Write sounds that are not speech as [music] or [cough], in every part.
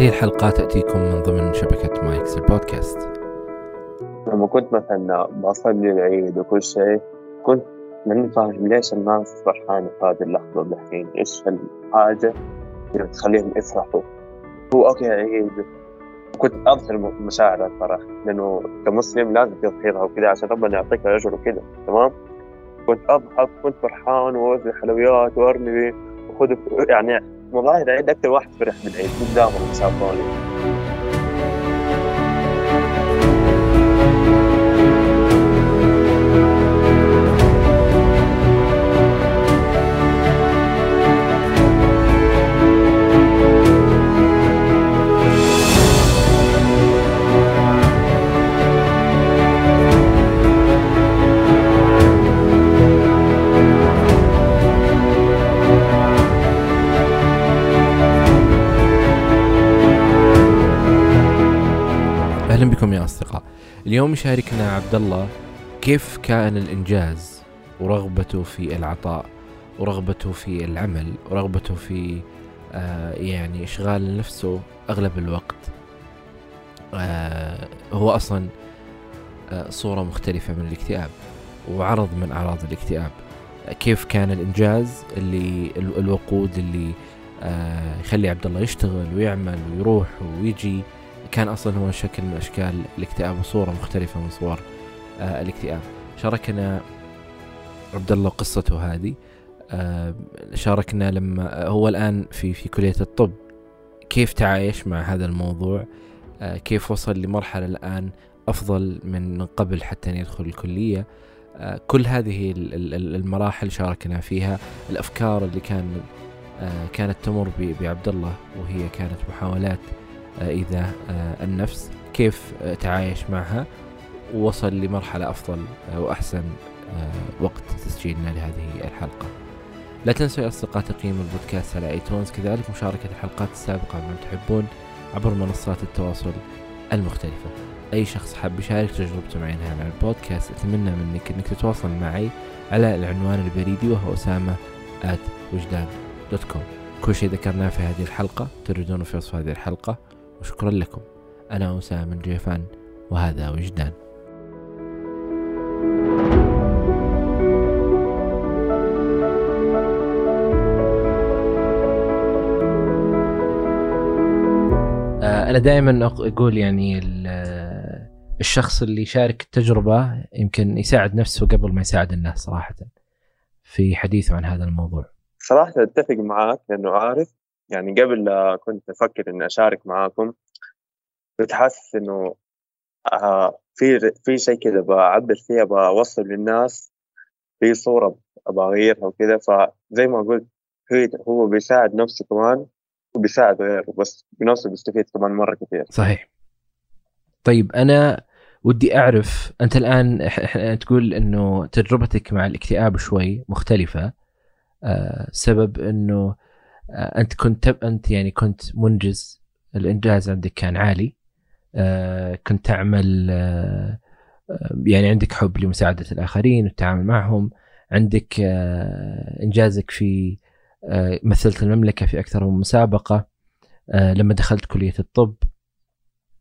هذه الحلقة تأتيكم من ضمن شبكة مايكس البودكاست لما كنت مثلا بصلي العيد وكل شيء كنت ماني فاهم ليش الناس فرحانة في هذه اللحظة الحين إيش الحاجة اللي بتخليهم يفرحوا؟ هو okay عيد. كنت أظهر مشاعر الفرح لأنه كمسلم لازم تظهرها وكذا عشان ربنا يعطيك الأجر وكذا تمام؟ كنت أضحك كنت فرحان وأوزع حلويات وأرمي وخذ يعني مظاهر العيد أكثر واحد فرح بالعيد قدامهم مسافوني أهلا اليوم يشاركنا عبد الله كيف كان الإنجاز ورغبته في العطاء ورغبته في العمل ورغبته في آه يعني إشغال نفسه أغلب الوقت. آه هو أصلا آه صورة مختلفة من الاكتئاب وعرض من أعراض الاكتئاب. كيف كان الإنجاز اللي ال- الوقود اللي آه يخلي عبد الله يشتغل ويعمل ويروح ويجي؟ كان أصلا هو شكل من أشكال الاكتئاب وصورة مختلفة من صور آه الاكتئاب. شاركنا عبد الله قصته هذه آه شاركنا لما هو الآن في في كلية الطب. كيف تعايش مع هذا الموضوع؟ آه كيف وصل لمرحلة الآن أفضل من من قبل حتى أن يدخل الكلية؟ آه كل هذه ال- ال- ال- المراحل شاركنا فيها الأفكار اللي كان آه كانت تمر بعبد الله وهي كانت محاولات آه، إذا آه، النفس كيف آه، تعايش معها ووصل لمرحلة أفضل آه، وأحسن آه، وقت تسجيلنا لهذه الحلقة. لا تنسوا يا أصدقاء تقييم البودكاست على ايتونز كذلك مشاركة الحلقات السابقة بمن تحبون عبر منصات التواصل المختلفة. أي شخص حاب يشارك تجربته معي على البودكاست أتمنى منك أنك تتواصل معي على العنوان البريدي وهو أسامة at وجدان dot com كل شيء ذكرناه في هذه الحلقة تجدونه في وصف هذه الحلقة. وشكرا لكم. أنا أسامة الجيفان وهذا وجدان. آه، أنا دائما أقول يعني ال- الشخص اللي يشارك التجربة يمكن يساعد نفسه قبل ما يساعد الناس صراحة في حديثه عن هذا الموضوع. صراحة أتفق معاك لأنه عارف يعني قبل كنت أفكر إني أشارك معاكم كنت حاسس إنه آه في في شيء كذا بعبر فيها بوصل للناس في صورة أبغى أغيرها وكذا فزي ما قلت هو بيساعد نفسه كمان وبيساعد غيره بس بنفسه بيستفيد كمان مرة كثير صحيح. طيب أنا ودي الآن إح- إح- تقول إنه تجربتك مع الاكتئاب شوي مختلفة آه سبب آه أنت كنت أنت يعني كنت منجز الإنجاز عندك كان عالي. آه كنت تعمل آه آه، يعني عندك حب لمساعدة الآخرين والتعامل معهم. عندك آه إنجازك في آه مثلت المملكة في أكثر من مسابقة آه لما دخلت كلية الطب.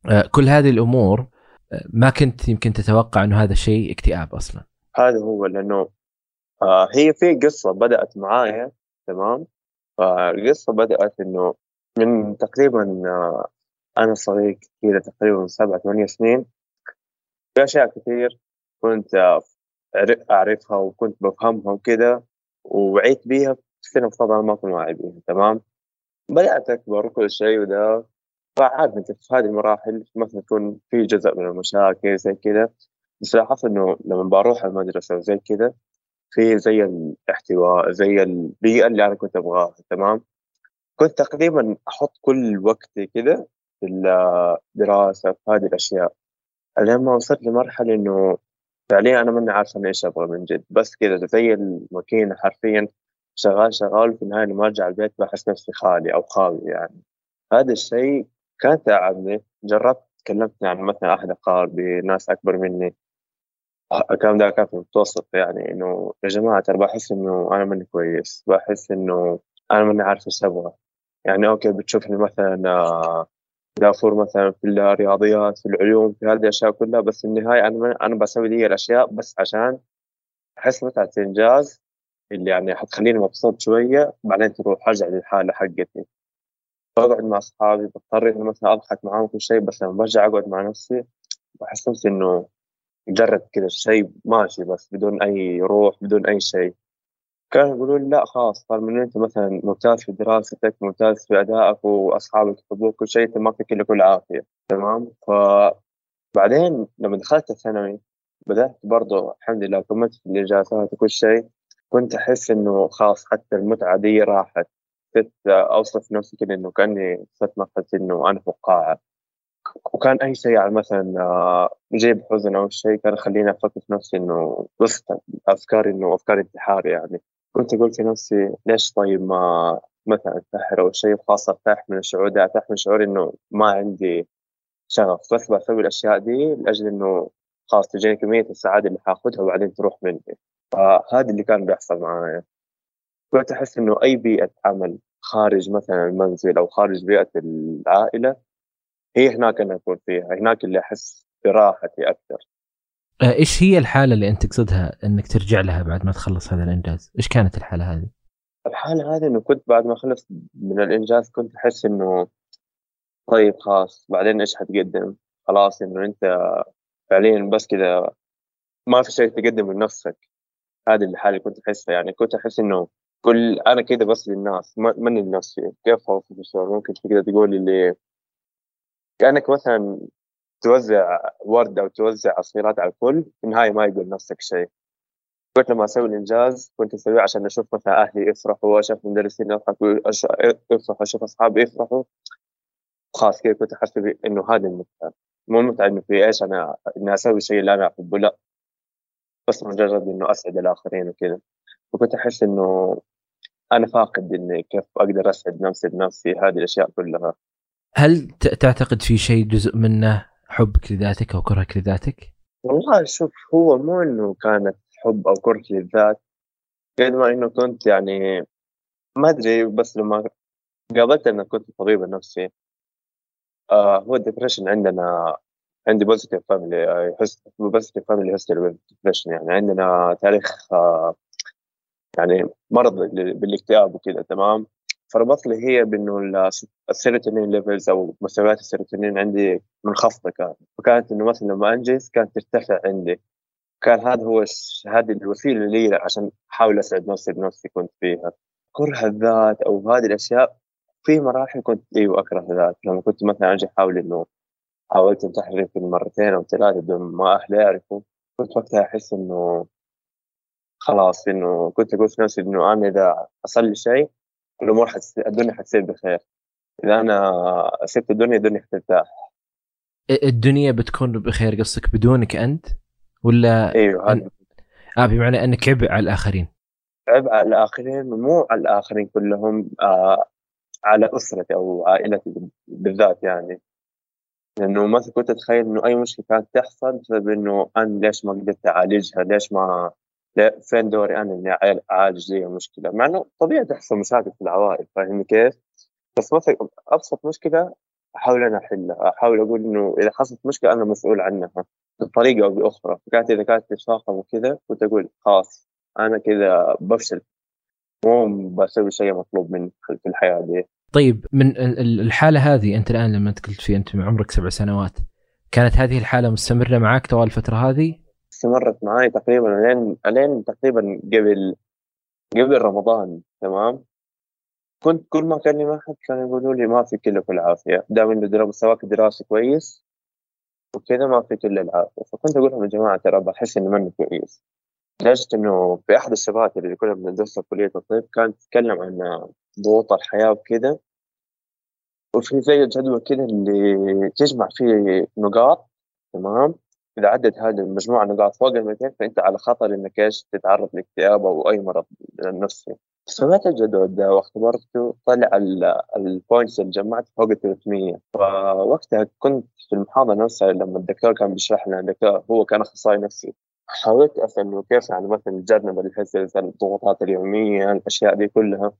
آه، كل هذه الأمور آه، ما كنت يمكن تتوقع أنه هذا الشيء اكتئاب أصلا. هذا هو لأنه آه هي في قصة بدأت معايا تمام؟ فالقصة بدأت إنه من تقريبا آه أنا صغير كذا تقريبا من سبعة ثمانية سنين في أشياء كثير كنت آه، أعر- أعرفها وكنت بفهمها وكذا ووعيت بيها بس طبعا ما كنت واعي بيها تمام؟ بدأت أكبر وكل شيء وده فعاد أنت في هذه المراحل مثلا يكون في جزء من المشاكل زي كذا بس لاحظت إنه لما بروح المدرسة وزي كذا في زي الاحتواء زي البيئة اللي أنا كنت أبغاها تمام؟ كنت تقريبا أحط كل وقتي كذا في الدراسة في هذه الأشياء. لما وصلت لمرحلة إنه فعليا أنا ماني عارف أنا إيش أبغى من جد. بس كذا زي الماكينة حرفيا شغال شغال وفي النهاية لما أرجع البيت بحس نفسي خالي أو خاوي يعني. هذا الشيء كان تعبني. جربت تكلمت يعني مثلا أحد أقاربي ناس أكبر مني. الكلام ده كان في المتوسط يعني إنه يا جماعة ترى بحس إنه أنا ماني كويس بحس إنه أنا ماني عارف إيش أبغى. يعني أوكي بتشوفني مثلا آه، دافور مثلا في الرياضيات في العلوم في هذه الأشياء كلها بس في النهاية أنا أنا بسوي دي الأشياء بس عشان أحس متعة الانجاز اللي يعني حتخليني مبسوط شوية بعدين تروح أرجع للحالة حقتي. بقعد مع أصحابي بضطر إنه مثلا أضحك معاهم كل شيء بس لما برجع أقعد مع نفسي بحس نفسي إنه مجرد كذا شيء ماشي بس بدون أي روح بدون أي شيء. كانوا يقولون لا خلاص طالما انه أنت مثلا ممتاز في دراستك ممتاز في أدائك وأصحابك يحبوك كل شيء تمام فيك إلا كل عافية. تمام؟ فبعدين لما دخلت الثانوي بدأت برضه الحمد لله كملت في الإجازات وكل شيء كنت أحس إنه خلاص حتى المتعة دي راحت. كنت أوصف نفسي كده إنه كأني صرت مرحله إنه أنا فقاعة. وكان أي شيء يعني مثلا آه، جيب حزن أو شيء كان يخليني أفكر في نفسي إنه بس افكار إنه أفكار انتحار يعني. كنت أقول في نفسي ليش طيب ما مثلا أنتحر أو شيء خاص أرتاح من الشعور ده أرتاح من شعور إنه ما عندي شغف. بس بسوي الأشياء دي لأجل إنه خلاص تجيني كمية السعادة اللي حاخذها وبعدين تروح مني. فهذا اللي كان بيحصل معايا. كنت أحس إنه أي بيئة عمل خارج مثلا المنزل أو خارج بيئة العائلة هي هناك أنا اكون فيها هناك اللي أحس براحتي أكثر آه، إيش هي الحالة اللي أنت تقصدها إنك ترجع لها بعد ما تخلص هذا الإنجاز؟ إيش كانت الحالة هذه؟ الحالة هذه إنه كنت بعد ما خلص من الإنجاز كنت أحس إنه طيب خلاص بعدين إيش حتقدم؟ خلاص إنه أنت فعليا بس كذا ما في شيء تقدم من نفسك هذه الحالة اللي كنت أحسها يعني كنت أحس إنه كل أنا كذا بس للناس من لنفسي كيف اوصف الشعور ممكن تقدر تقول اللي كأنك مثلا توزع ورد أو توزع عصيرات على الكل في النهاية ما يقول نفسك شيء. كنت لما أسوي الإنجاز كنت أسويه عشان أشوف مثلا أهلي يفرحوا واشوف مدرسين يضحكوا يفرحوا أشوف أصحابي يفرحوا. خلاص كذا كنت أحس إنه هذا المتعة. مو المتعه إنه في إيش أنا إني أسوي شيء اللي أنا أحبه لا. بس مجرد إنه أسعد الآخرين وكذا. فكنت أحس إنه أنا فاقد إني كيف أقدر أسعد نفسي بنفسي هذه الأشياء كلها. هل تعتقد في شيء جزء منه حبك لذاتك أو كرهك لذاتك؟ والله شوف هو مو إنه كانت حب أو كره للذات قد ما إنه كنت يعني ما أدري بس لما قابلت أنا كنت طبيب نفسي آه هو ال depression عندنا عندي positive family positive family depression يعني عندنا تاريخ آه يعني مرض بالإكتئاب وكذا تمام فربط لي هي بأنه السيروتونين levels أو مستويات السيروتونين عندي منخفضة كانت. فكانت إنه مثلا لما أنجز كانت ترتفع عندي. كان هذا هو هذه الوسيلة لي عشان أحاول أسعد نفسي بنفسي كنت فيها. كره الذات أو هذه الأشياء في مراحل كنت إيوه أكره الذات لما كنت مثلا أجي أحاول إنه حاولت انتحر يمكن مرتين أو ثلاثة بدون ما أهلي يعرفوا كنت وقتها أحس إنه خلاص إنه كنت أقول في نفسي إنه أنا إذا حصل لي شيء الأمور حتس... الدنيا حتصير بخير. إذا أنا سبت الدنيا الدنيا حترتاح. الدنيا بتكون بخير قصدك بدونك أنت؟ ولا إيوه أن... آه بمعنى أنك عبء على الآخرين. عبء على الآخرين مو على الآخرين كلهم آه على أسرتي أو عائلتي بالذات يعني. لأنه مثلا كنت أتخيل إنه أي مشكلة كانت تحصل بسبب إنه أنا ليش ما قدرت أعالجها؟ ليش ما فين دوري أنا اني اعالج ذي المشكلة مع إنه طبيعي تحصل مشاكل في العوائل فاهمني كيف؟ بس مثلا أبسط مشكلة أحاول أنا أحلها أحاول أقول إنه إذا حصلت مشكلة أنا مسؤول عنها بطريقة أو بأخرى فكانت إذا كانت تفاقم وكذا كنت أقول خلاص أنا كذا بفشل مو بسوي شيء مطلوب مني في الحياة دي طيب من الحالة هذه أنت الآن لما انت قلت في انت عمرك سبع سنوات كانت هذه الحالة مستمرة معك طوال الفترة هذه؟ استمرت معي تقريبا لين لين تقريبا قبل قبل رمضان تمام؟ كنت كل ما كان لي واحد كانوا يقولوا لي ما فيك الا كل عافيه دام انه مستواك الدراسي كويس وكذا ما فيك الا العافيه فكنت أقول لهم يا جماعة ترى بحس إني ماني كويس. لدرجة إنه في أحد الشباب اللي كنا بندرسها في كلية الطب كان يتكلم عن ضغوط الحياة وكذا وفي زي الجدول كذا اللي تجمع فيه نقاط تمام؟ إذا عدت هذه المجموعة نقاط فوق ال 200 فأنت على خطر إنك إيش؟ تتعرض لاكتئاب أو أي مرض نفسي. سويت الجدول ده واختبرته طلع ال points اللي جمعت فوق ال 300 فوقتها كنت في المحاضرة نفسها لما الدكتور كان بيشرح لنا الدكتور هو كان أخصائي نفسي. حاولت أسأل كيف يعني مثلا نتجنب الهزز الضغوطات اليومية الأشياء دي كلها.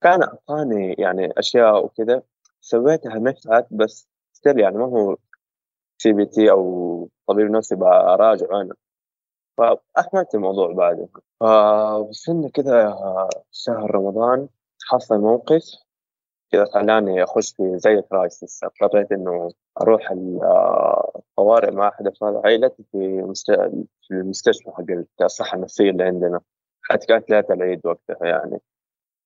كان أعطاني يعني أشياء وكذا سويتها نفعت بس still يعني ما هو CBT أو طبيب نفسي براجع أنا. فاهملت الموضوع بعدها فوصلنا كذا شهر رمضان حصل موقف كذا خلاني أخش في زي كرايسس اضطريت إنه أروح الطوارئ مع أحد أفراد عائلتي في في المستشفى حق الصحة النفسية اللي عندنا. حتى كانت ليلة العيد وقتها يعني.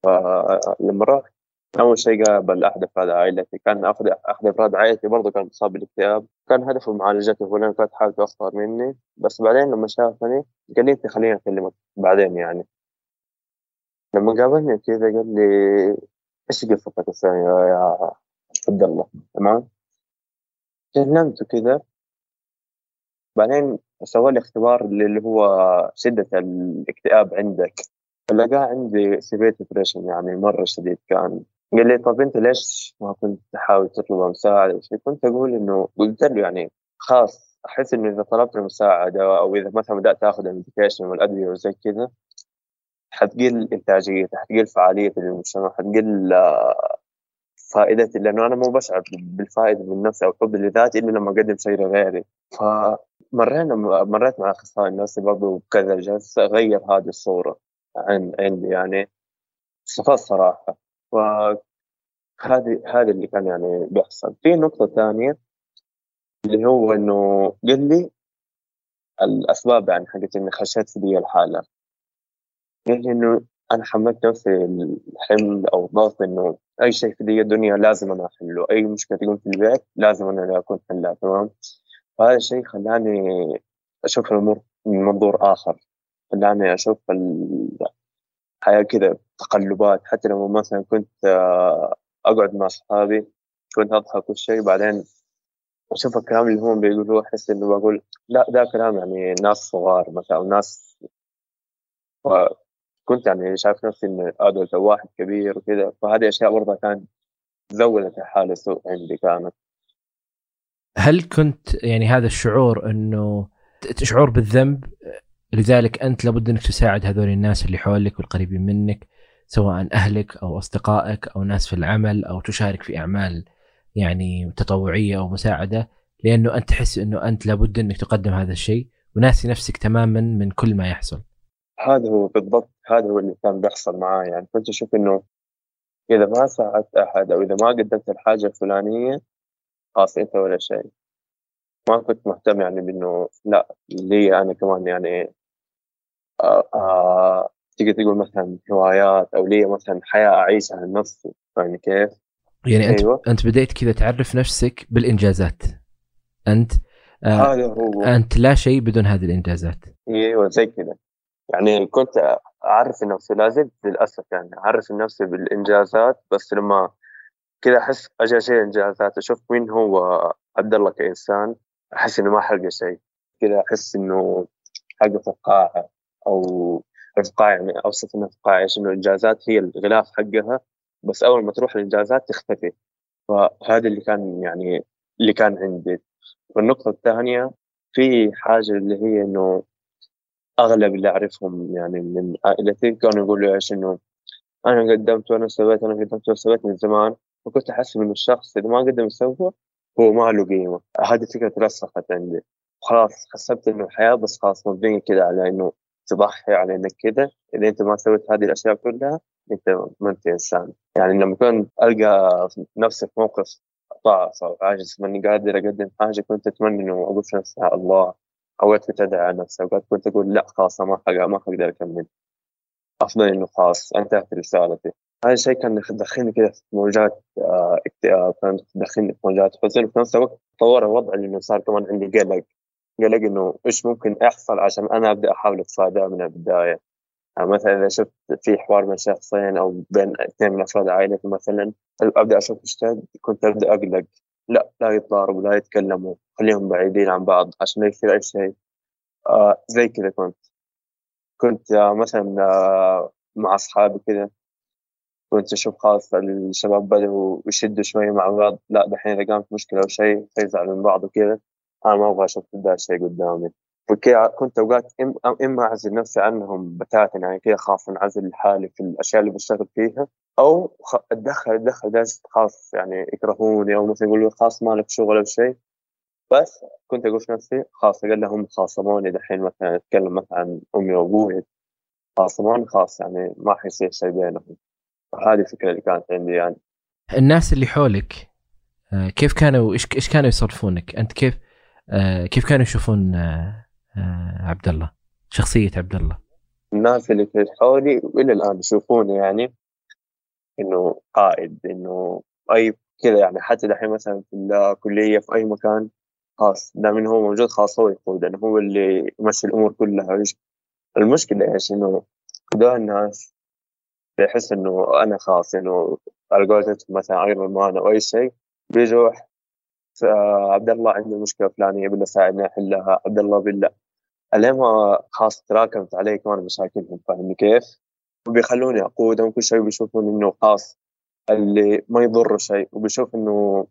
فلما رحت أول شيء قابل احد افراد عائلتي. كان احد افراد عائلتي برضه كان مصاب بالاكتئاب كان هدفه معالجته فلان كانت حالته أخطر مني. بس بعدين لما شافني قال لي أنت خليني أكلمك بعدين يعني. لما قابلني كذا قال لي إيش قصتك الثانية يا عبد الله؟ تمام؟ كلمته كذا. بعدين سوى لي اختبار اللي هو شدة الاكتئاب عندك. لقاه عندي severe depression يعني مرة شديد كان. قال لي طب أنت ليش ما كنت تحاول تطلب مساعدة كنت أقول إنه قلت له يعني خلاص أحس إنه إذا طلبت المساعدة أو إذا مثلا بدأت اخذ الميديكيشن والادوية وزي كذا حتقل انتاجيتي حتقل فعاليتي للمجتمع حتقل آه، فائدتي لأنه أنا مو بشعر بالفائدة من نفسي أو حب لذاتي إلا لما أقدم شيء لغيري. فمرينا مريت مع أخصائي نفسي برضه بكذا جلسة غير هذه الصورة عندي يعني صفات صراحة. وهذه هذا اللي كان يعني بيحصل. في نقطة ثانية اللي هو إنه قال لي الأسباب يعني حقت إني خشيت في دي الحالة. يعني إنه أنا حملت نفسي الحمل أو الضغط إنه أي شيء في دي الدنيا لازم أنا أحله. أي مشكلة تقوم في البيت لازم أنا أكون حلها تمام؟ فهذا الشيء خلاني أشوف الأمور من منظور آخر. خلاني أشوف الحياة كذا تقلبات. حتى لما مثلا كنت آه، أقعد مع أصحابي كنت أضحك والشيء بعدين أشوف الكلام اللي هم بيقولوه أحس إنه بقول لا ده كلام يعني ناس صغار مثلا أو ناس كنت يعني شايف نفسي اني ادولت واحد كبير وكذا فهذه أشياء برضه كانت زودت الحالة سوء عندي كانت. هل كنت يعني هذا الشعور إنه تشعر بالذنب لذلك أنت لابد أنك تساعد هذول الناس اللي حولك والقريبين منك سواء أهلك أو أصدقائك أو ناس في العمل أو تشارك في أعمال يعني تطوعية أو مساعدة لأنه أنت تحس أنه أنت لابد أنك تقدم هذا الشيء وناسي نفسك تماما من كل ما يحصل. هذا هو بالضبط هذا هو اللي كان بيحصل معي يعني كنت أشوف إنه إذا ما ساعدت أحد أو إذا ما قدمت الحاجة الفلانية خلاص أنت ولا شيء ما كنت مهتم يعني بإنه لا لي أنا كمان يعني آه تقدر تقول مثلا هوايات أو لي مثلا حياة أعيشها لنفسي يعني كيف؟ يعني أنت أيوة. أنت بديت كذا تعرف نفسك بالإنجازات. أنت آه هو. أنت لا شيء بدون هذه الإنجازات. أيوه زي كذا. يعني كنت أعرف نفسي لا زلت للأسف يعني أعرف نفسي بالإنجازات بس لما كذا أحس أجي شيء انجازات أشوف مين هو عبد الله كإنسان أحس إنه ما حلقة شيء. كذا أحس إنه حلقة فقاعة. أو الفقاعه يعني اوصف انها إيش إنه الإنجازات هي الغلاف حقها بس أول ما تروح الإنجازات تختفي. فهذا اللي كان يعني اللي كان عندي. والنقطة الثانية في حاجة اللي هي إنه أغلب اللي أعرفهم يعني من عائلتي كانوا يقولوا إيش إنه أنا قدمت وأنا سويت أنا قدمت وأنا سويت من زمان. وكنت أحس إنه الشخص إذا ما قدم يسوى هو ما له قيمة. هذه فكرة رسخت عندي. خلاص حسبت إنه الحياة بس خلاص مبنية كذا على إنه تضحي على انك كذا إذا أنت ما سويت هذه الأشياء كلها أنت ما أنت إنسان. يعني لما كنت ألقى نفسي في موقف ضعف أو عاجز ماني قادر أقدم حاجة كنت اتمنى إنه أقول في نفسي الله كنت ادعي على نفسي أوقات كنت أقول لا خلاص ما ما حقدر أكمل. أفضل إنه خلاص أنتهت رسالتي. هذا الشيء كان يدخلني كذا في موجات آه، اكتئاب كان يدخلني في موجات حزن وفي نفس الوقت تطور الوضع لأنه صار كمان عندي قلق. قلق إنه إيش ممكن يحصل عشان أنا أبدأ أحاول اتفاداه من البداية. يعني مثلا إذا شفت في حوار بين شخصين أو بين اثنين من أفراد عائلتي مثلا أبدأ أشوف اشتد كنت أبدأ أقلق. لا لا يتضاربوا لا يتكلموا خليهم بعيدين عن بعض عشان ما يصير أي شيء. آه زي كذا كنت. كنت آه مثلا آه مع أصحابي كذا. كنت أشوف خلاص الشباب بدأوا يشدوا شوي مع بعض. لا دحين إذا قامت مشكلة أو شيء فيزعلوا من بعض وكذا. أنا ما أبغى أشوف ذا الشيء قدامي. وكذا كنت أوقات إما أعزل نفسي عنهم بتاتا يعني كذا خاص انعزل لحالي في الأشياء اللي بشتغل فيها أو اتدخل أتدخل درجة خاص يعني يكرهوني أو مثلا يقولوا خلاص ما لك شغل أو شيء. بس كنت أقول في نفسي خلاص أقل هم خاصموني دحين مثلا أتكلم مثلا عن أمي وأبوي خاصموني خلاص يعني ما حيصير شيء بينهم. هذه الفكرة اللي كانت عندي يعني. الناس اللي حولك آه، كيف كانوا إيش كانوا يصرفونك؟ أنت كيف آه، كيف كانوا يشوفون آه، آه، عبد الله؟ شخصية عبد الله الناس اللي في حولي والى الآن يشوفوني يعني إنه قائد إنه أي كذا يعني حتى دحين مثلا في الكلية في أي مكان خلاص دام هو موجود خلاص هو يقود لأنه هو اللي يمشي الأمور كلها. المشكلة إيش؟ إنه ده الناس بيحس إنه أنا خلاص انه على قولتهم مثلا ايرون مان أو أي شيء بيجوا آه، عبد الله عنده مشكلة فلانية بالله ساعدني احلها عبد الله بالله. الين ما خلاص تراكمت علي كمان مشاكلهم فاهمني كيف؟ وبيخلوني أقودهم كل شيء بيشوفون إنه خلاص اللي ما يضر شيء وبيشوف إنه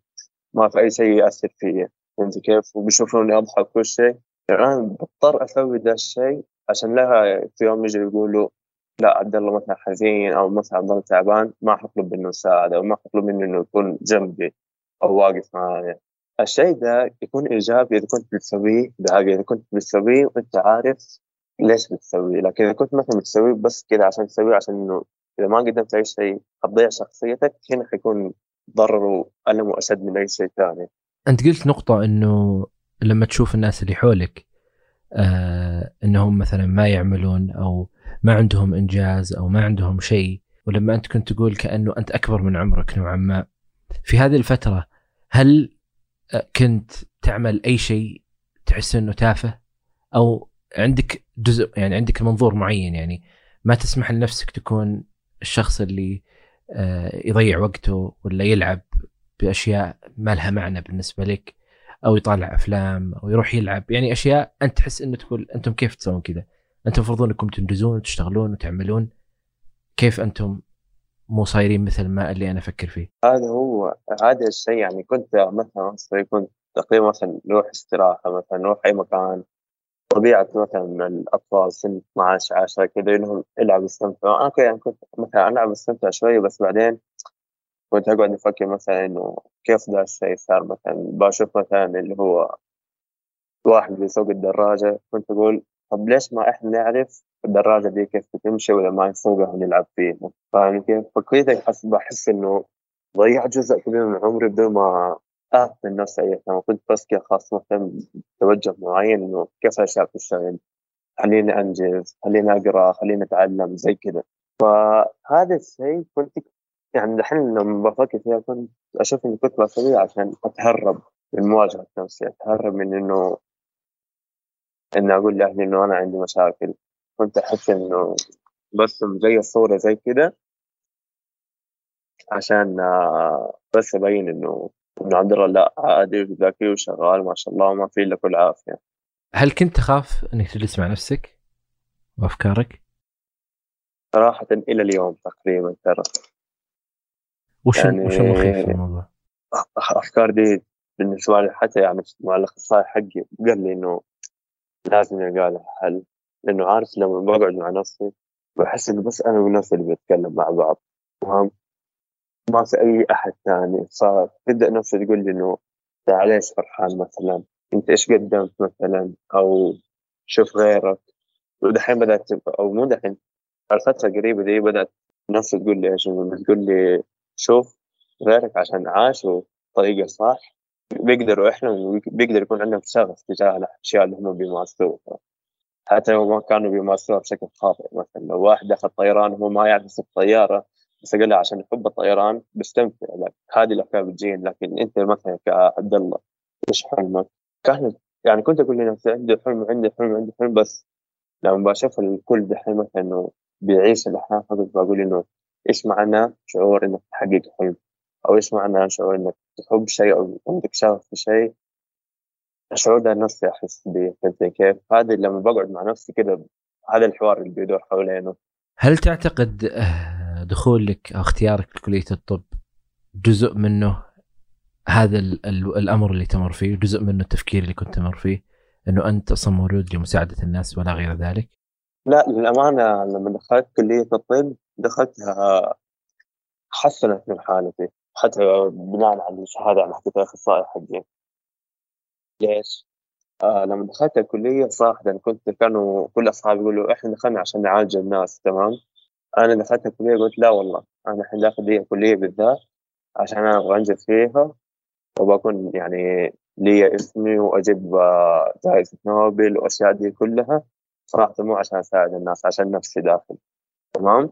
ما في أي شيء يأثر فيه فهمت كيف؟ وبيشوفوني أضحك كل شيء. أنا بضطر أسوي ذا الشيء عشان لها في يوم يجي يقولوا لا عبد الله مثلا حزين أو مثلا عبد تعبان ما حطلب منه مساعده أو ما حطلب منه إنه يكون جنبي أو واقف معايا. الشيء ده يكون إيجابي إذا كنت بتسويه بعقل إذا كنت بتسويه وأنت عارف ليش بتسويه. لكن إذا كنت مثلا بتسويه بس كذا عشان تسويه عشان إنه إذا ما قدمت اي شيء حتضيع شخصيتك هنا حيكون ضرره ألمه أشد من أي شيء ثاني. أنت قلت نقطة إنه لما تشوف الناس اللي حولك آه إنهم مثلا ما يعملون أو ما عندهم إنجاز أو ما عندهم شيء ولما أنت كنت تقول كأنه أنت أكبر من عمرك نوعا ما. في هذه الفترة هل كنت تعمل أي شيء تحس إنه تافه أو عندك جزء يعني عندك منظور معين يعني ما تسمح لنفسك تكون الشخص اللي آه، يضيع وقته ولا يلعب بأشياء ما لها معنى بالنسبة لك أو يطالع أفلام أو يروح يلعب يعني أشياء أنت تحس إنه تقول أنتم كيف تسوون كذا؟ أنتم المفروض إنكم تنجزون وتشتغلون وتعملون كيف أنتم مو صايرين مثل ما اللي أنا أفكر فيه؟ هذا هو هذا الشيء يعني كنت مثلا كنت تقريبا مثلا نروح استراحة مثلا نروح أي مكان. طبيعة مثلا الأطفال سن 12 10 كذا إنهم يلعبوا يستمتعوا. أنا يعني كنت مثلا ألعب استمتع شوية بس بعدين كنت أقعد أفكر مثلا إنه كيف ده الشيء صار. مثلا بشوف مثلا اللي هو واحد بيسوق الدراجة كنت أقول طب ليش ما إحنا نعرف الدراجة دي كيف بتمشي ولا ما نسوقها ونلعب فيها؟ فاهم كيف؟ فكذا أحس بحس إنه ضيعت جزء كبير من عمري بدون ما أعطي لنفسي أي اهتمام كنت بس كذا خلاص مهتم معين إنه كيف الأشياء بتشتغل خليني أنجز خليني أقرأ خليني أتعلم زي كذا فهذا الشيء كنت يعني دحين لما بفكر فيها كنت أشوف إني كنت بسويه عشان أتهرب من مواجهة نفسي أتهرب من إنه إني أقول لأهلي إنه أنا عندي مشاكل كنت أحس إنه بس زي الصورة زي كده عشان آه، بس أبين إنه إنه عبد الله لا عادي وذكي وشغال ما شاء الله وما في إلا كل عافية هل كنت تخاف إنك تجلس مع نفسك وأفكارك؟ صراحة إلى اليوم تقريبا ترى وش يعني- وش المخيف في الموضوع؟ الافكار دي بالنسبة لي حتى يعني مع الأخصائي حقي قال لي إنه لازم يلقى لها حل. لأنه عارف لما بقعد مع نفسي بحس إنه بس أنا ونفسي اللي بنتكلم مع بعض. تمام ما في أي أحد ثاني فتبدا نفسي تقول لي إنه انت ليش فرحان مثلا؟ أنت إيش قدمت مثلا؟ أو شوف غيرك. ودحين بدأت أو مو دحين الفترة القريبه دي بدأت نفسي تقول لي إيش؟ تقول لي شوف غيرك عشان عاشوا طريقة صح. بيقدروا إحنا بيقدر يكون عندهم شغف تجاه الأشياء اللي هم بيمارسوها. حتى لو ما كانوا بيمارسوها بشكل خاطئ. مثلا لو واحد دخل طيران وهو ما يعرف يسوق طياره بس له عشان يحب الطيران بيستمتع لك هذه الأفكار بتجين لكن أنت مثلا كعبد الله إيش حلمك؟ كان يعني كنت أقول لنفسي عندي حلم عندي حلم عندي حلم بس لما بشوف الكل دحين مثلا إنه بيعيش الأحلام فقط بقول إنه إيش معنى شعور إنك تحقق حلم؟ أو إيش معنى شعور إنك تحب شيء أو عندك شغف في شيء الشعور ده نفسي أحس به فهمت كيف؟ هذا لما بقعد مع نفسي كذا هذا الحوار اللي بيدور حوالينه هل تعتقد آه، دخولك أو اختيارك لكلية الطب جزء منه هذا ال ال الأمر اللي تمر فيه جزء منه التفكير اللي كنت تمر فيه إنه أنت أصلا مولود لمساعدة الناس ولا غير ذلك؟ لا للأمانة لما دخلت كلية الطب دخلتها حسنت من حالتي حتى بناء على الشهادة اللي حكيتها الأخصائي حقي. ليش؟ آه لما دخلت الكلية صراحة كنت كانوا كل أصحابي يقولوا إحنا دخلنا عشان نعالج الناس تمام؟ أنا دخلت الكلية قلت لا والله أنا الحين داخل دي الكلية بالذات عشان أنا أبغى انجز فيها وبكون يعني لي اسمي وأجيب آه، جائزة نوبل واشياء دي كلها. صراحة مو عشان أساعد الناس عشان نفسي داخل تمام؟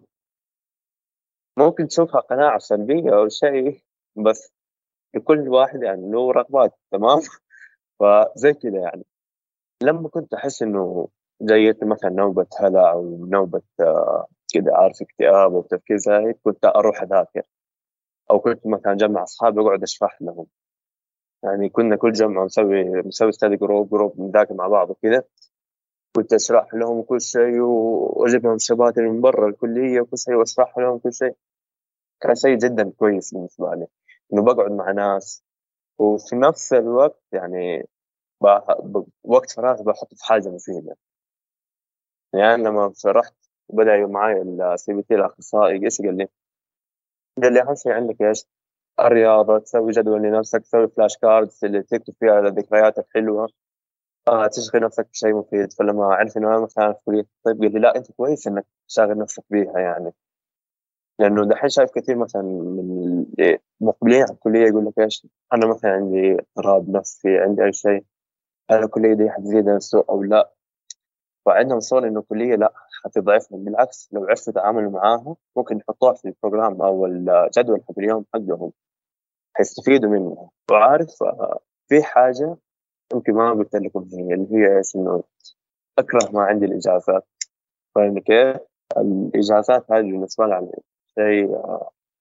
ممكن تشوفها قناعه سلبية أو شيء بس لكل واحد يعني له رغبات تمام؟ [laughs] فزي كذا يعني. لما كنت أحس إنه جايت مثلا نوبة هلع أو نوبة آه، كذا عارف اكتئاب أو تفكير زايد كنت أروح أذاكر. أو كنت مثلا أجمع أصحابي وأقعد أشرح لهم. يعني كنا كل جمعة نسوي نسوي study group group نذاكر مع بعض وكذا كنت أشرح لهم كل شيء وأجيب لهم شباتر من برا الكلية وكل شيء وأشرح لهم كل شيء. كان شيء جدا كويس بالنسبة لي إنه بقعد مع ناس. وفي نفس الوقت يعني وقت فراغ بحط في حاجة مفيدة. يعني لما رحت بدا معي ال CBT الأخصائي إيش قال لي؟ قال لي أهم شيء عندك إيش؟ الرياضة تسوي جدول لنفسك تسوي flash cards اللي تكتب فيها ذكرياتك حلوة آه تشغل نفسك بشيء مفيد. فلما عرف إنه أنا مثلا في كلية الطب قال لي لا أنت كويس إنك تشغل نفسك بيها يعني. لأنه دحين شايف كثير مثلا من مقبلين على الكلية يقول لك إيش أنا مثلا عندي اضطراب نفسي عندي أي شيء هل الكلية دي حتزيد السوء أو لا؟ فعندهم صور إنه الكلية لا حتضعفهم. بالعكس لو عرفوا يتعاملوا معاها ممكن يحطوها في البروجرام أو الجدول حق اليوم حقهم حيستفيدوا منها وعارف في حاجة يمكن ما قلت لكم هي اللي هي إيش إنه أكره ما عندي الإجازات. فاهم كيف؟ الإجازات هذه بالنسبة لي يعني شيء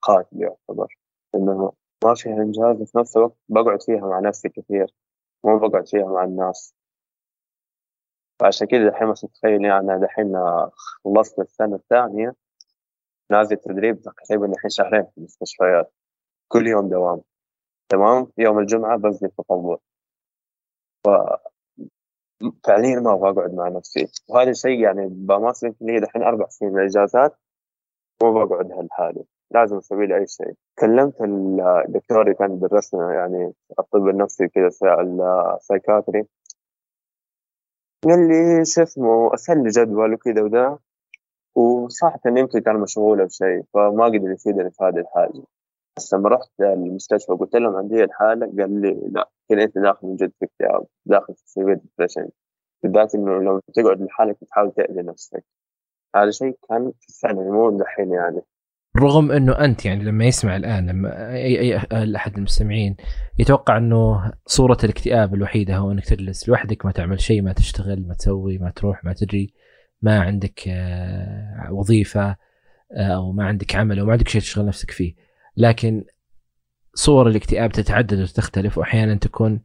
قاتل يعتبر. إنه ما فيها انجاز في نفس الوقت بقعد فيها مع نفسي كثير مو بقعد فيها مع الناس. فعشان كذا دحين بس تتخيل يعني دحين خلصت السنة الثانية نازل تدريب تقريبا الحين شهرين في المستشفيات. كل يوم دوام. تمام؟ يوم الجمعة بنزل تطوع ف فعليا ما أبغى أقعد مع نفسي. وهذا الشيء يعني بمارس يمكن لي دحين أربع سنين من الإجازات. مو بقعد لحالي لازم أسوي لي أي شيء. كلمت الدكتور اللي كان يدرسنا يعني الطب النفسي كذا ال psychiatry. قال لي شو اسمه ارسل لي جدول وكذا وذا. وصراحة يمكن كان مشغول أو شيء فما قدر يفيدني في هذه الحاجة بس لما رحت المستشفى قلت لهم عندي الحالة قال لي لا كذا أنت داخل من جد في اكتئاب داخل في severe depression بالذات إنه لو تقعد لحالك بتحاول تأذي نفسك. هذا شيء كان في الثانوي مو دحين يعني. رغم إنه أنت يعني لما يسمع الآن لما أي أي أحد المستمعين يتوقع إنه صورة الاكتئاب الوحيدة هو إنك تجلس لوحدك ما تعمل شيء ما تشتغل ما تسوي ما تروح ما تجري ما عندك آه، وظيفة آه، أو ما عندك عمل أو ما عندك شيء تشغل نفسك فيه. لكن صور الاكتئاب تتعدد وتختلف واحيانا تكون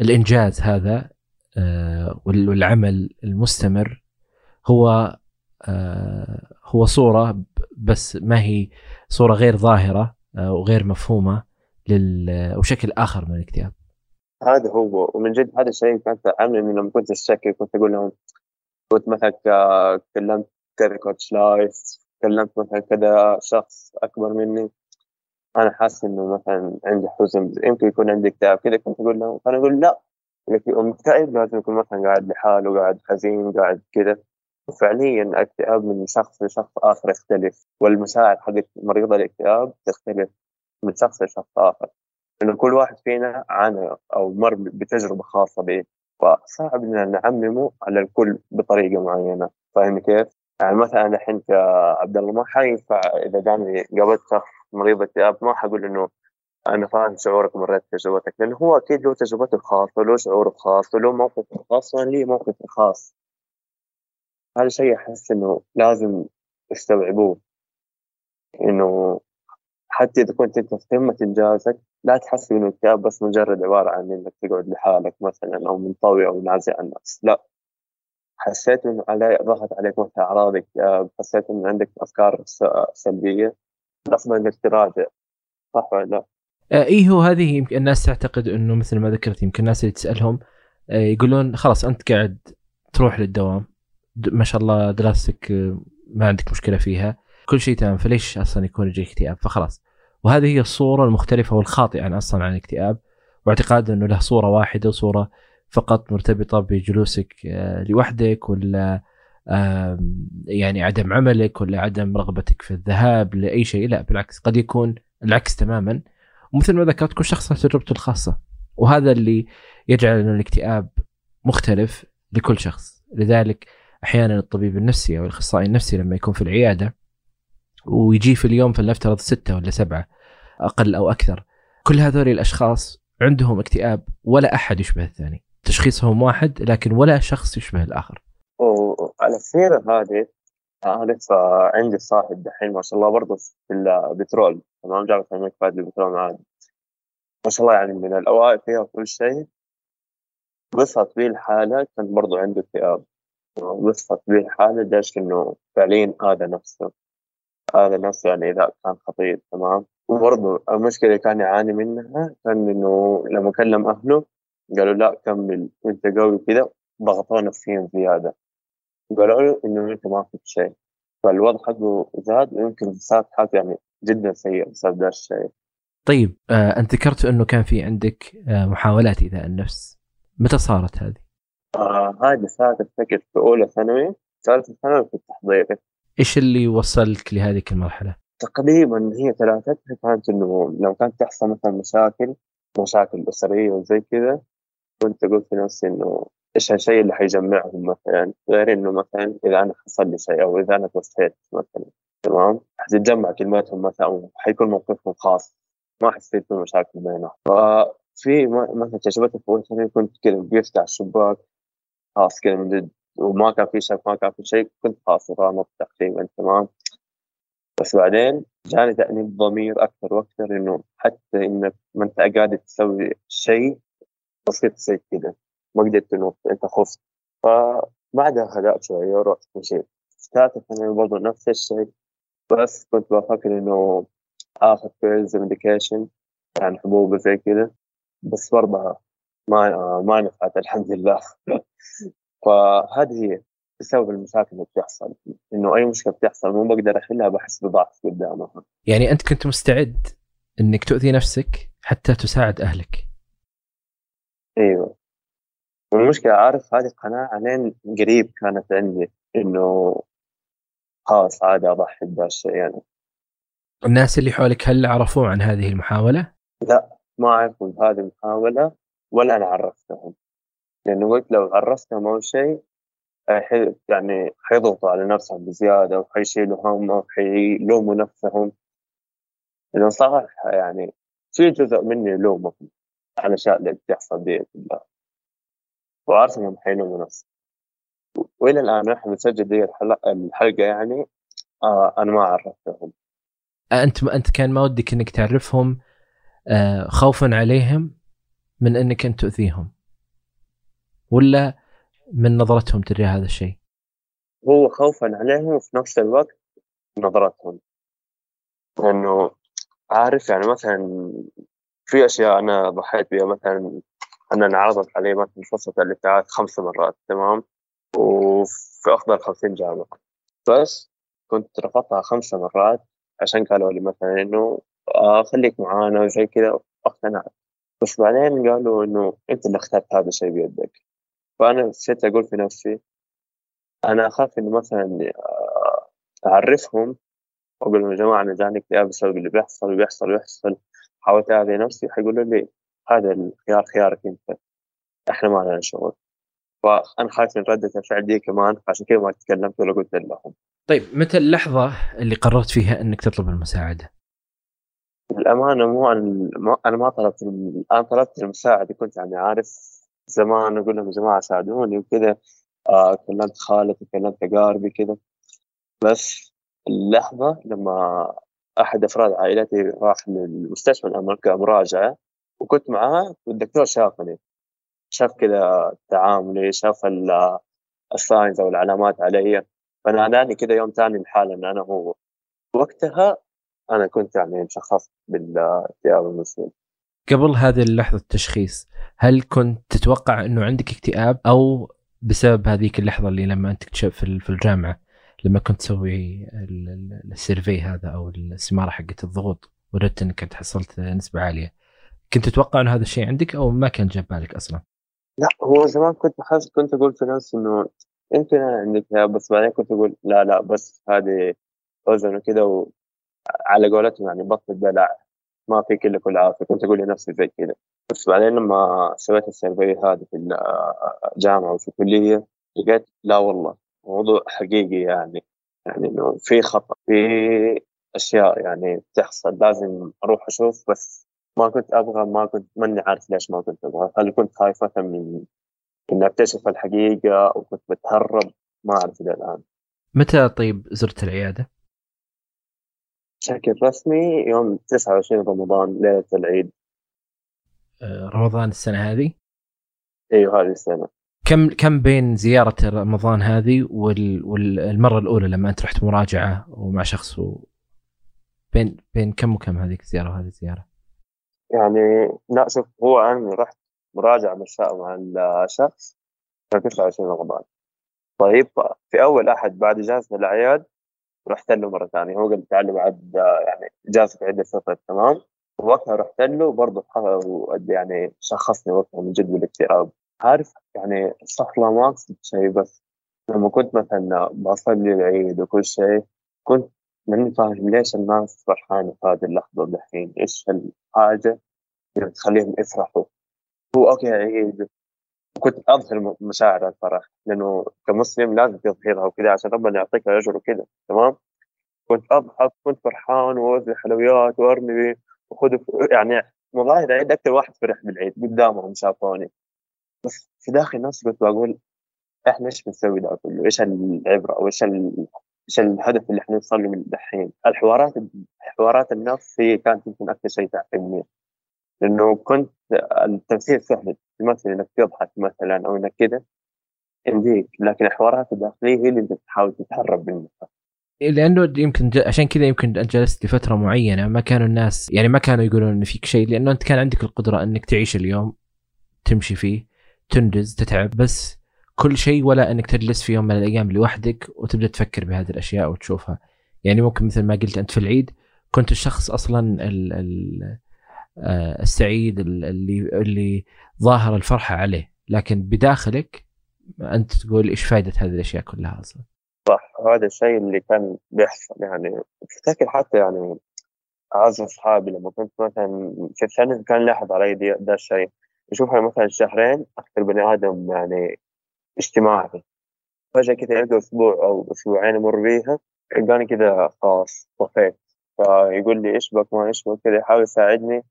الإنجاز هذا آه، والعمل المستمر هو هو صورة بس ما هي صورة غير ظاهرة آه، وغير مفهومة لل وشكل آخر من الاكتئاب. هذا هو. ومن جد هذا الشيء كانت عامل لما كنت اشتكي كنت أقول لهم كنت مثلا كلمت كذا كوتش لايف كلمت مثلا كذا شخص أكبر مني. أنا حاسس إنه مثلا عندي حزن يمكن يكون عندي اكتئاب. كذا كنت أقول لهم. فانا أقول لا. مكتئب لازم يكون مثلا قاعد لحاله قاعد حزين قاعد كذا. وفعليا الاكتئاب من شخص لشخص آخر يختلف والمشاعر حقت مريض الاكتئاب تختلف من شخص لشخص آخر. انه كل واحد فينا عانى أو مر بتجربة خاصة به فصعب ان نعممه على الكل بطريقة معينة. فاهم كيف؟ يعني مثلا الحين كعبد الله ما حينفع إذا جاني قابلت شخص مريض اكتئاب ما حقول إنه أنا فاهم شعورك مريت تجربتك لأنه هو أكيد له تجربته الخاصة له شعوره الخاص وله موقفه الخاص وأنا لي موقفي الخاص. هذا شيء أحس إنه لازم يستوعبوه إنه حتى إذا كنت أنت في قمة إنجازك لا تحسب إنه الكتاب بس مجرد عبارة عن إنك تقعد لحالك مثلا أو منطوي أو نازع الناس. لا. حسيت إنه علي ضغط عليك مثلا اكتئاب حسيت إنه عندك أفكار سلبية. الأفضل إنك تراجع. صح ولا لا؟ آه، اي هو هذه يمكن الناس تعتقد إنه مثل ما ذكرت يمكن الناس اللي تسألهم آه، يقولون خلاص أنت قاعد تروح للدوام. ما شاء الله دراستك آه، ما عندك مشكلة فيها. كل شيء تمام فليش أصلا يكون يجيك اكتئاب؟ فخلاص. وهذه هي الصورة المختلفة والخاطئة عن أصلا عن الاكتئاب. واعتقاد إنه له صورة واحدة وصورة فقط مرتبطة بجلوسك لوحدك ولا يعني عدم عملك ولا عدم رغبتك في الذهاب لأي شيء. لا بالعكس قد يكون العكس تماما. ومثل ما ذكرت كل شخص له تجربته الخاصة. وهذا اللي يجعل إنه الاكتئاب مختلف لكل شخص. لذلك أحيانا الطبيب النفسي أو الأخصائي النفسي لما يكون في العيادة ويجي في اليوم فلنفترض ستة ولا سبعة أقل أو أكثر كل هذول الأشخاص عندهم اكتئاب ولا أحد يشبه الثاني تشخيصهم واحد لكن ولا شخص يشبه الآخر. وعلى السيرة هذه أعرف عندي صاحب دحين ما شاء الله برضه في البترول تمام؟ جامعة الملك فهد البترول معانا. ما شاء الله يعني من الأوائل فيها وكل شيء. وصلت بي الحالة كان برضه عنده اكتئاب. وصلت بي الحالة ليش؟ إنه فعليا هذا نفسه. هذا نفسه يعني إذا كان خطير تمام؟ وبرضه المشكلة اللي كان يعاني منها كان إنه لما كلم أهله قالوا لا كمل وأنت قوي كذا ضغطوه نفسيا زيادة. قالوا له إنه أنت ما فيك شيء. فالوضع حقه زاد ويمكن صارت حالته يعني جدا سيئة بسبب ذا الشيء. طيب آه أنت ذكرت إنه كان في عندك آه محاولات إيذاء النفس. متى صارت هذه؟ آه هذه صارت افتكر في أولى ثانوي ثالثة ثانوي في التحضير. إيش اللي وصلك لهذه المرحلة؟ تقريبا هي ثلاثتها كانت إنه لو كانت تحصل مثلا مشاكل مشاكل أسرية وزي كذا كنت أقول في نفسي إنه إيش الشيء اللي حيجمعهم مثلا؟ غير إنه مثلا إذا أنا حصل لي شيء أو إذا أنا توفيت مثلا تمام؟ حتتجمع كلماتهم مثلا حيكون موقفهم خاص. ما حيصير في مشاكل بينهم. ففي مثلا تجربتي في اول سنه كنت كذا وقفت على الشباك خلاص كذا من جد وما كان في شيء ما كان في شيء كنت خلاص رامط تقريبا تمام؟ بس بعدين جاني تأنيب ضمير أكثر وأكثر إنه حتى إنك ما أنت قاعد تسوي شيء بسيط زي كذا ما قدرت إنه أنت خفت. فبعدها هدأت شوية ورحت مشيت ثالثة ثانوي برضه نفس الشيء بس كنت بفكر إنه آخذ pills medication يعني حبوب زي كذا بس برضه ما ما نفعت الحمد لله [laughs] فهذه هي بسبب المشاكل اللي بتحصل إنه أي مشكلة بتحصل مو بقدر أحلها بحس بضعف قدامها. يعني أنت كنت مستعد إنك تؤذي نفسك حتى تساعد أهلك؟ أيوه. والمشكلة عارف هذه قناعه لين قريب كانت عندي إنه خلاص عادي أضحي بهذا الشيء يعني. الناس اللي حولك هل عرفوا عن هذه المحاولة؟ لا ما عرفوا بهذه المحاولة. ولا أنا عرفتهم. لأنه قلت لو عرفتهم أول شيء يعني حيضغطوا على نفسهم بزيادة وحيشيلوا هم وحيلوموا نفسهم. لأنه صراحة يعني في جزء مني يلومهم على الاشياء اللي بتحصل دي كلها وعارف إنهم حيلوموا نفسهم. وإلى الآن نحن بنسجل دي الحلقة الحلقة يعني آه أنا ما عرفتهم. أنت أنت كان ما ودك إنك تعرفهم آه خوفا عليهم من إنك انت تؤذيهم؟ ولا من نظرتهم تجاه هذا الشيء؟ هو خوفا عليهم وفي نفس الوقت نظرتهم. لأنه عارف يعني مثلا في أشياء أنا ضحيت بها مثلا أنا انعرضت علي مثلا فرصة الإبتعاث خمس مرات تمام؟ وفي أفضل 50 جامعة. بس كنت رفضتها خمس مرات عشان قالوا لي مثلا إنه آه خليك معانا وزي كذا اقتنعت بس بعدين قالوا إنه أنت اللي اخترت هذا الشيء بيدك. فأنا صرت أقول في نفسي أنا أخاف إنه مثلا أعرفهم واقول لهم يا جماعة أنا جاني اكتئاب بسبب اللي بيحصل وبيحصل ويحصل. حاولت اعذي نفسي حيقولوا لي هذا الخيار خيارك أنت. إحنا ما لنا شغل. فأنا خايف من ردة الفعل دي كمان عشان كذا ما تكلمت ولا قلت لهم طيب متى اللحظة اللي قررت فيها إنك تطلب المساعدة؟ الأمانة مو أنا ما طلبت أنا طلبت المساعدة كنت يعني عارف زمان أقول لهم يا جماعة ساعدوني وكذا. آه كلمت خالتي كلمت اقاربي كذا. بس اللحظة لما أحد أفراد عائلتي راح للمستشفى مراجعه وكنت معاه والدكتور شافني. شاف كذا تعاملي شاف الساينز أو العلامات علي. فناداني كذا يوم ثاني الحالة إن أنا هو. وقتها أنا كنت يعني مشخص بالاكتئاب المسلم قبل هذه اللحظة التشخيص هل كنت تتوقع إنه عندك اكتئاب أو بسبب هذيك اللحظة اللي لما أنت تكتشف في الجامعة لما كنت تسوي السيرفي هذا أو الاستمارة حقت الضغوط وردت إنك حصلت نسبة عالية كنت تتوقع إنه هذا الشيء عندك أو ما كان جاب بالك أصلا؟ لا هو زمان كنت حاسس كنت أقول في نفسي إنه يمكن عندك بس بعدين كنت أقول لا لا بس هذه وزن وكذا وعلى قولتهم يعني بطل دلع ما في كل كل عافية. كنت أقول لنفسي زي كذا. بس بعدين لما سويت ال survey هذا في الجامعة وفي الكلية لقيت لا والله موضوع حقيقي يعني يعني إنه في خطأ في أشياء يعني بتحصل لازم أروح أشوف بس ما كنت أبغى ما كنت ماني عارف ليش ما كنت أبغى. هل كنت خايف مثلا من إني أكتشف الحقيقة أو كنت بتهرب؟ ما أعرف إلى الآن. متى طيب زرت العيادة؟ بشكل رسمي يوم 29 رمضان ليلة العيد آه، رمضان السنة هذه؟ أيوه هذه السنة كم كم بين زيارة رمضان هذه وال... والمرة الأولى لما أنت رحت مراجعة ومع شخص و... بين بين كم وكم هذيك الزيارة وهذه الزيارة؟ يعني لا شوف هو أنا رحت مراجعة مع الشخص كان 29 رمضان طيب في أول أحد بعد إجازة الأعياد رحت له مرة ثانية هو قال تعال بعد يعني اجازه عيد الفطر تمام؟ وقتها رحت له برضه يعني شخصني وقتها من جد بالاكتئاب عارف يعني صفلة ما اقصد شيء بس لما كنت مثلا بصلي العيد وكل شيء كنت ماني فاهم ليش الناس فرحانة في هذه اللحظة دحين؟ إيش الحاجة اللي تخليهم يفرحوا؟ هو أوكي عيد كنت أظهر مشاعر الفرح لأنه كمسلم لازم تظهرها وكذا عشان ربنا يعطيك الأجر وكذا تمام كنت أضحك كنت فرحان وأوزع حلويات وأرمي وخذ يعني مظاهر عيد أكثر واحد فرح بالعيد قدامهم شافوني بس في داخل نفسي كنت بقول إحنا إيش بنسوي ده كله؟ إيش العبرة أو إيش إيش الهدف اللي إحنا نوصل له من دحين؟ الحوارات حوارات النفس هي كانت يمكن أكثر شيء تعقدني لأنه كنت التمثيل سهل تمثل إنك تضحك مثلا أو إنك كذا يمديك لكن الحوارات الداخلية هي اللي أنت تحاول تتهرب منها. لأنه يمكن عشان كذا يمكن جلست لفترة معينة ما كانوا الناس يعني ما كانوا يقولون إن فيك شيء لأنه أنت كان عندك القدرة إنك تعيش اليوم تمشي فيه تنجز تتعب بس كل شيء ولا إنك تجلس في يوم من الأيام لوحدك وتبدأ تفكر بهذه الأشياء وتشوفها. يعني ممكن مثل ما قلت أنت في العيد كنت الشخص أصلا ال ال السعيد اللي اللي ظاهر الفرحة عليه. لكن بداخلك أنت تقول إيش فائده هذه الأشياء كلها أصلا؟ صح هذا الشيء اللي كان بيحصل يعني. افتكر حتى يعني أعز أصحابي لما كنت مثلا في الثانوي كان لاحظ علي ده الشيء. يشوفها مثلا شهرين أكثر بني آدم يعني اجتماعي. فجأة كذا يلقى أسبوع أو أسبوعين أمر بيها يلقاني كذا خلاص طفيت. فيقول لي إيش بك ما إيش بك كذا يحاول يساعدني.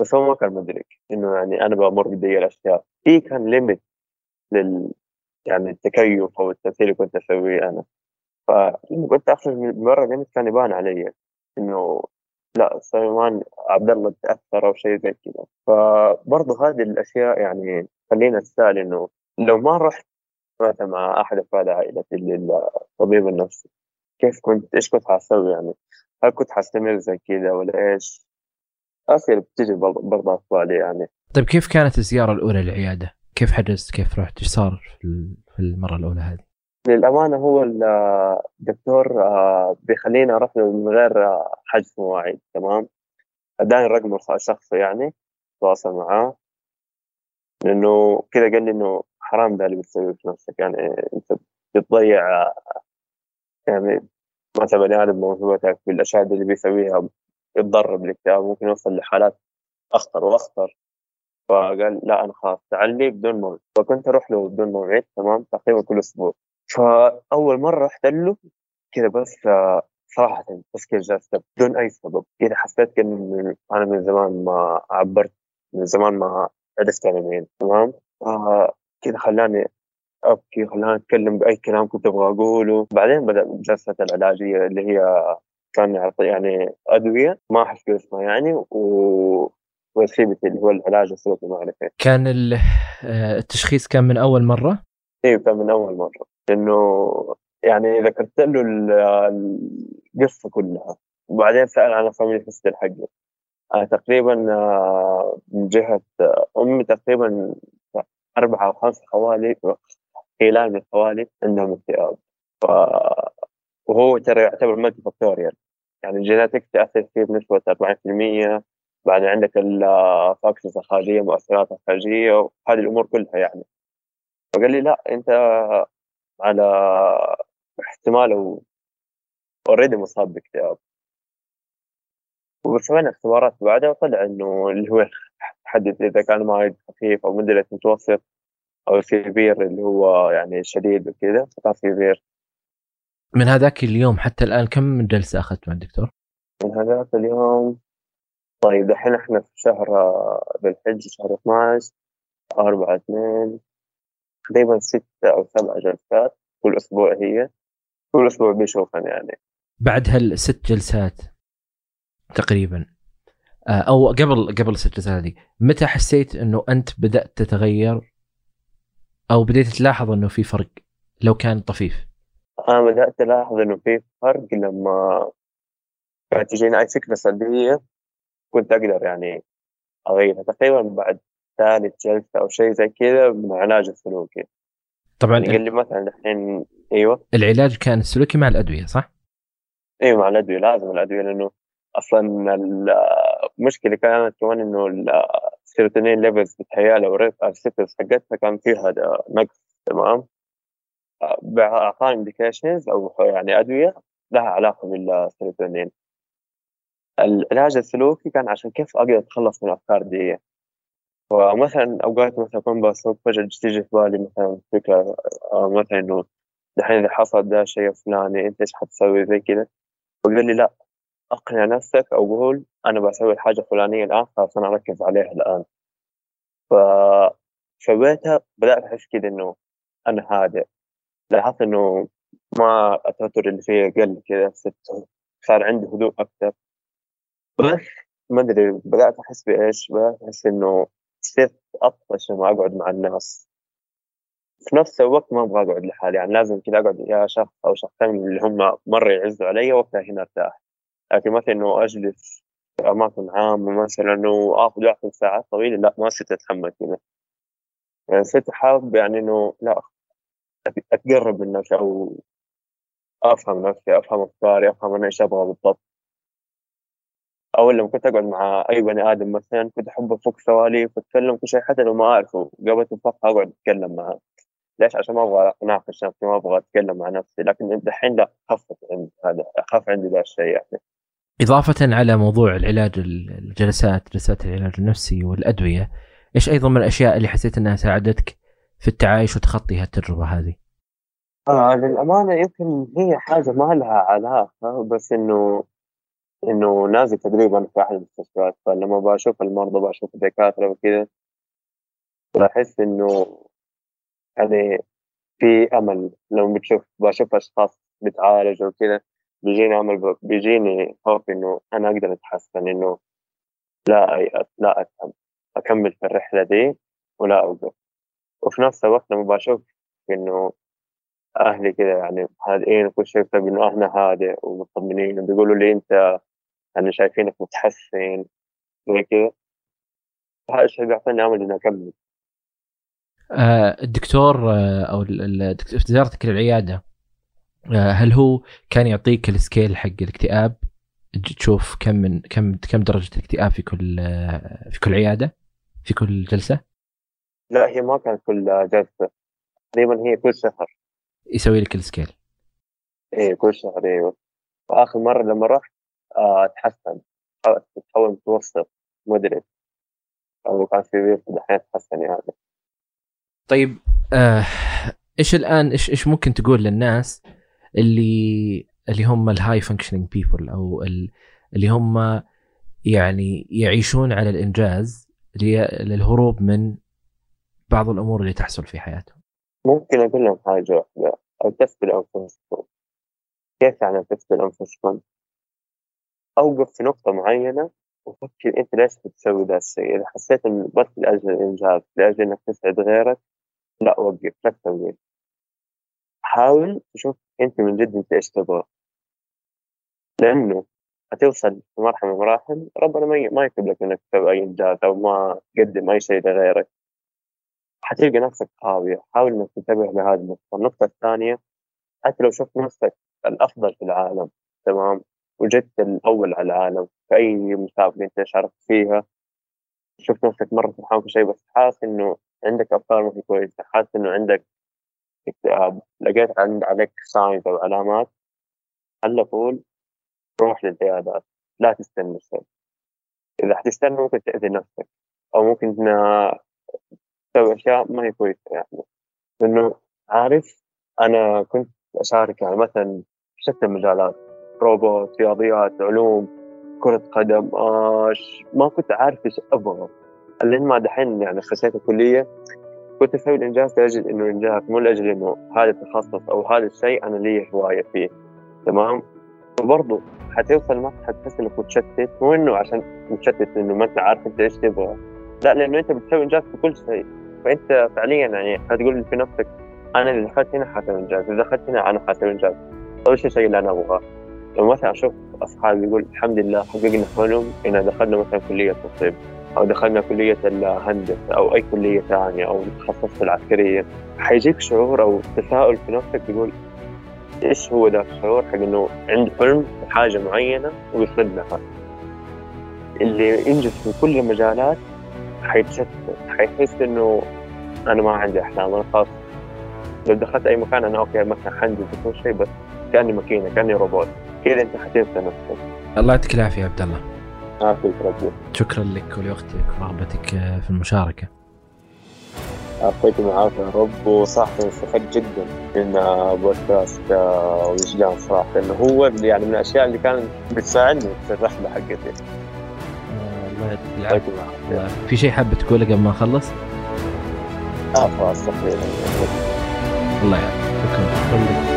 بس هو ما كان مدرك إنه يعني أنا بمر بدي الأشياء. في كان limit لل يعني التكيف أو التمثيل اللي كنت أسويه أنا. فلما كنت اخرج من برا limit كان يبان علي إنه لا سليمان عبد الله تأثر أو شيء زي كذا. فبرضه هذه الأشياء يعني خلينا نتساءل إنه لو ما رحت مثلا مع أحد أفراد عائلتي للطبيب النفسي كيف كنت إيش كنت حاسوي يعني؟ هل كنت حستمر زي كذا ولا إيش؟ اسئله بتجي برضه في يعني طيب كيف كانت الزيارة الأولى للعياده؟ كيف حجزت؟ كيف رحت؟ إيش صار في المرة الأولى هذه؟ للأمانة هو الدكتور آه، بيخليني أروح له من غير آه، حجز مواعيد تمام أداني الرقم الشخصي يعني تواصل معاه لأنه كذا قال لي إنه حرام ده اللي بتسويه في نفسك يعني أنت بتضيع آه، يعني مثلا بني آدم موهبتك بالأشياء اللي بيسويها يتضرر بالاكتئاب ممكن يوصل لحالات أخطر وأخطر. فقال لا أنا خلاص تعلي بدون موعد. فكنت أروح له بدون موعد تمام؟ تقريبا كل أسبوع. فأول مرة رحت له كذا بس صراحة بس كذا جلست بدون أي سبب. كذا حسيت كأن أنا من زمان ما عبرت من زمان ما عرفت أنا مين تمام؟ آه كذا خلاني أبكي خلاني أتكلم بأي كلام كنت أبغى أقوله. بعدين بدأ جلسة العلاجية اللي هي كان يعطي يعني أدوية ما أحس اسمها يعني و وسيبتي اللي هو العلاج السلوكي ما أعرف كان آه، التشخيص كان من أول مرة؟ أيوه كان من أول مرة. انه يعني ذكرت له القصة كلها وبعدين سأل عن family history حقي أنا تقريبا آه، من جهة آه، أمي تقريبا أربعة أو خمس خوالي خلال من الخوالي عندهم اكتئاب. ف... وهو ترى يعتبر multifactorial يعني ال genetics تأثر فيه بنسبة 40% بعد عندك ال factors الخارجية مؤثرات الخارجية وهذه الأمور كلها يعني. فقال لي لا أنت على احتمال already مصاب باكتئاب. وسوينا اختبارات بعدها وطلع إنه اللي هو تحدد إذا كان مريض خفيف أو مدرك متوسط أو severe اللي هو يعني شديد وكذا فكان severe. من هذاك اليوم حتى الآن كم جلسة اخذت مع الدكتور؟ من هذاك اليوم طيب دحين إحنا في شهر ذي الحج شهر 12 4 2 تقريبا ستة أو سبع جلسات كل أسبوع هي كل أسبوع بيشوفن يعني. بعد هالست جلسات تقريبا آه، أو قبل قبل الست جلسات هذه متى حسيت إنه أنت بدأت تتغير؟ أو بديت تلاحظ إنه في فرق؟ لو كان طفيف. أنا بدأت ألاحظ إنه في فرق لما كانت تجيني أي فكره سلبيه كنت أقدر يعني أغيرها. تقريبا بعد ثالث جلسه أو شيء زي كذا من العلاج السلوكي. طبعا قال لي مثلا الحين أيوه. العلاج كان السلوكي مع الأدوية صح؟ أيوه مع الأدوية لازم الأدوية لأنه أصلا المشكلة كانت كمان إنه السيروتونين levels بتهيألي أو ال receptors حقتها كان فيها نقص تمام؟ أعطاني medications أو يعني أدوية لها علاقة بالسيروتونين. العلاج السلوكي كان عشان كيف أقدر أتخلص من الافكار دي فمثلا أوقات مثلا أكون بسوق فجاه تيجي في بالي مثلا فكرة آه، مثلا إنه دحين إذا حصل ده الشيء الفلاني أنت إيش حتسوي؟ زي كذا. فقال لي لا أقنع نفسك أو قول أنا بسوي الحاجة الفلانية الآن خلاص أنا أركز عليها الآن. فسويتها بدأت أحس كذا إنه أنا هادئ. لاحظت إنه ما التوتر اللي فيه قل كذا صار عندي هدوء أكثر بس؟ ما أدري بدأت أحس بإيش؟ بدأت أحس إنه صرت أطفش لما أقعد مع الناس. في نفس الوقت ما أبغى أقعد لحالي يعني لازم كذا أقعد يا شخص أو شخصين اللي هم مرة يعزوا علي وقتها هنا أرتاح. لكن مثلا إنه أجلس في أماكن عامة مثلا انه اخذ اخذ ساعات طويلة لا ما صرت أتحمل كذا. يعني صرت حابب يعني إنه لا أتقرب من نفسي أو أفهم نفسي أفهم أفكاري أفهم أنا إيش أبغى بالضبط. أو لما كنت أقعد مع أي بني آدم مثلا كنت أحب أفك سواليف واتكلم كل شيء حتى لو ما أعرفه. قبل تنفخ أقعد أتكلم معاه. ليش؟ عشان ما أبغى أناقش نفسي ما أبغى أتكلم مع نفسي. لكن دحين لا خفت عندي هذا خف عندي ذا الشيء يعني. إضافة على موضوع العلاج الجلسات جلسات العلاج النفسي والأدوية إيش أيضا من الأشياء اللي حسيت أنها ساعدتك؟ في التعايش وتخطي هالتجربة هذه؟ آه للأمانة يمكن هي حاجة ما لها علاقة بس إنه إنه نازل تقريبا في أحد المستشفيات فلما بشوف المرضى بشوف الدكاترة وكذا بحس إنه يعني في أمل لما بتشوف بشوف أشخاص بتعالج وكذا بيجيني أمل بيجيني خوف إنه أنا أقدر أتحسن إنه لا لا أكمل في الرحلة دي ولا أوقف وفي نفس الوقت لما بشوف إنه أهلي كذا يعني هادئين وكل شيء إنه أهلنا هادئ ومطمنين وبيقولوا لي أنت يعني شايفينك متحسن زي كذا هذا الشيء بيعطيني أمل إني أكمل. آه الدكتور آه أو في زيارتك للعياده آه، هل هو كان يعطيك ال scale حق الاكتئاب؟ تشوف كم من كم كم درجة الاكتئاب في كل في كل عيادة في كل جلسة؟ لا هي ما كانت كل جلسه تقريبا هي كل شهر. يسوي لك ال scale. إيه كل شهر إيوه. وآخر مرة لما رحت آه تحسن. تحول متوسط مدرك أو كان في دحين تحسن يعني. طيب آه إيش الآن إيش إيش ممكن تقول للناس اللي اللي هم ال high functioning people أو اللي هم يعني يعيشون على الإنجاز للهروب من بعض الأمور اللي تحصل في حياتهم. ممكن أقول لهم حاجة واحدة أو تسبل انفسكم. كيف يعني تسبل انفسكم؟ أوقف في نقطة معينة وفكر أنت ليش بتسوي ذا الشيء؟ إذا حسيت انه بس لأجل الإنجاز لأجل إنك تسعد غيرك لا وقف لا تسوي حاول تشوف أنت من جد أنت إيش تبغى لأنه حتوصل في مرحلة من المراحل ربنا ما يكتب لك إنك تسوي أي إنجاز أو ما تقدم أي شيء لغيرك حتلقى نفسك خاوية حاول إنك تنتبه لهذه النقطة. النقطة الثانية حتى لو شفت نفسك الأفضل في العالم تمام؟ وجدت الأول على العالم في أي مسابقة أنت شاركت فيها شفت نفسك مرة فرحان في شيء بس حاسس إنه عندك أفكار ما هي كويسة حاسس إنه عندك اكتئاب. لقيت عند عليك ساينز أو علامات. على طول روح للعيادات. لا تستنى الشيء إذا حتستنى ممكن تأذي نفسك. أو ممكن تسوي أشياء ما هي كويسة يعني لأنه عارف أنا كنت أشارك يعني مثلا في شتى المجالات روبوت رياضيات علوم كرة قدم آش ما كنت عارف إيش أبغى. لين ما دحين يعني خشيت الكلية كنت أسوي الإنجاز لأجل إنه انجاز مو لأجل إنه هذا التخصص أو هذا الشيء أنا لي هواية فيه. تمام؟ وبرضه حتوصل مرحلة تحس إنك متشتت مو إنه عشان متشتت إنه ما أنت عارف أنت إيش تبغى. لا لأنه أنت بتسوي إنجاز في كل شيء. فأنت فعليا يعني حتقول في نفسك أنا اللي دخلت هنا حاسوي إنجاز إذا دخلت هنا أنا حاسوي إنجاز. إيش الشيء اللي أنا أبغاه. لما مثلا أشوف أصحابي يقول الحمد لله حققنا حلم إن دخلنا مثلا كلية الطب أو دخلنا كلية الهندسة أو أي كلية ثانية أو تخصصت العسكرية. حيجيك شعور أو تساؤل في نفسك تقول إيش هو ذا الشعور حق إنه عنده حلم في حاجة معينة ويصل لها. اللي ينجز في كل المجالات حيتشتت حيحس إنه أنا ما عندي أحلام أنا خلاص لو دخلت أي مكان أنا okay مثلا حنجز كل شيء بس كأني ماكينة كأني روبوت. كذا أنت حتنسى نفسك الله يعطيك العافية يا عبد الله. عافيك ربي. شكرا لك ولوقتك ورغبتك في المشاركة. يعطيكم العافية يا رب وصراحة استفدت جدا من بودكاست وجدان صراحة. لأنه هو يعني من الأشياء اللي كانت بتساعدني في الرحلة حقتي. الله يعطيك العافية. في شيء حاب تقوله قبل ما أخلص؟ آه خلاص تقريبا. الله يعافيك شكرا.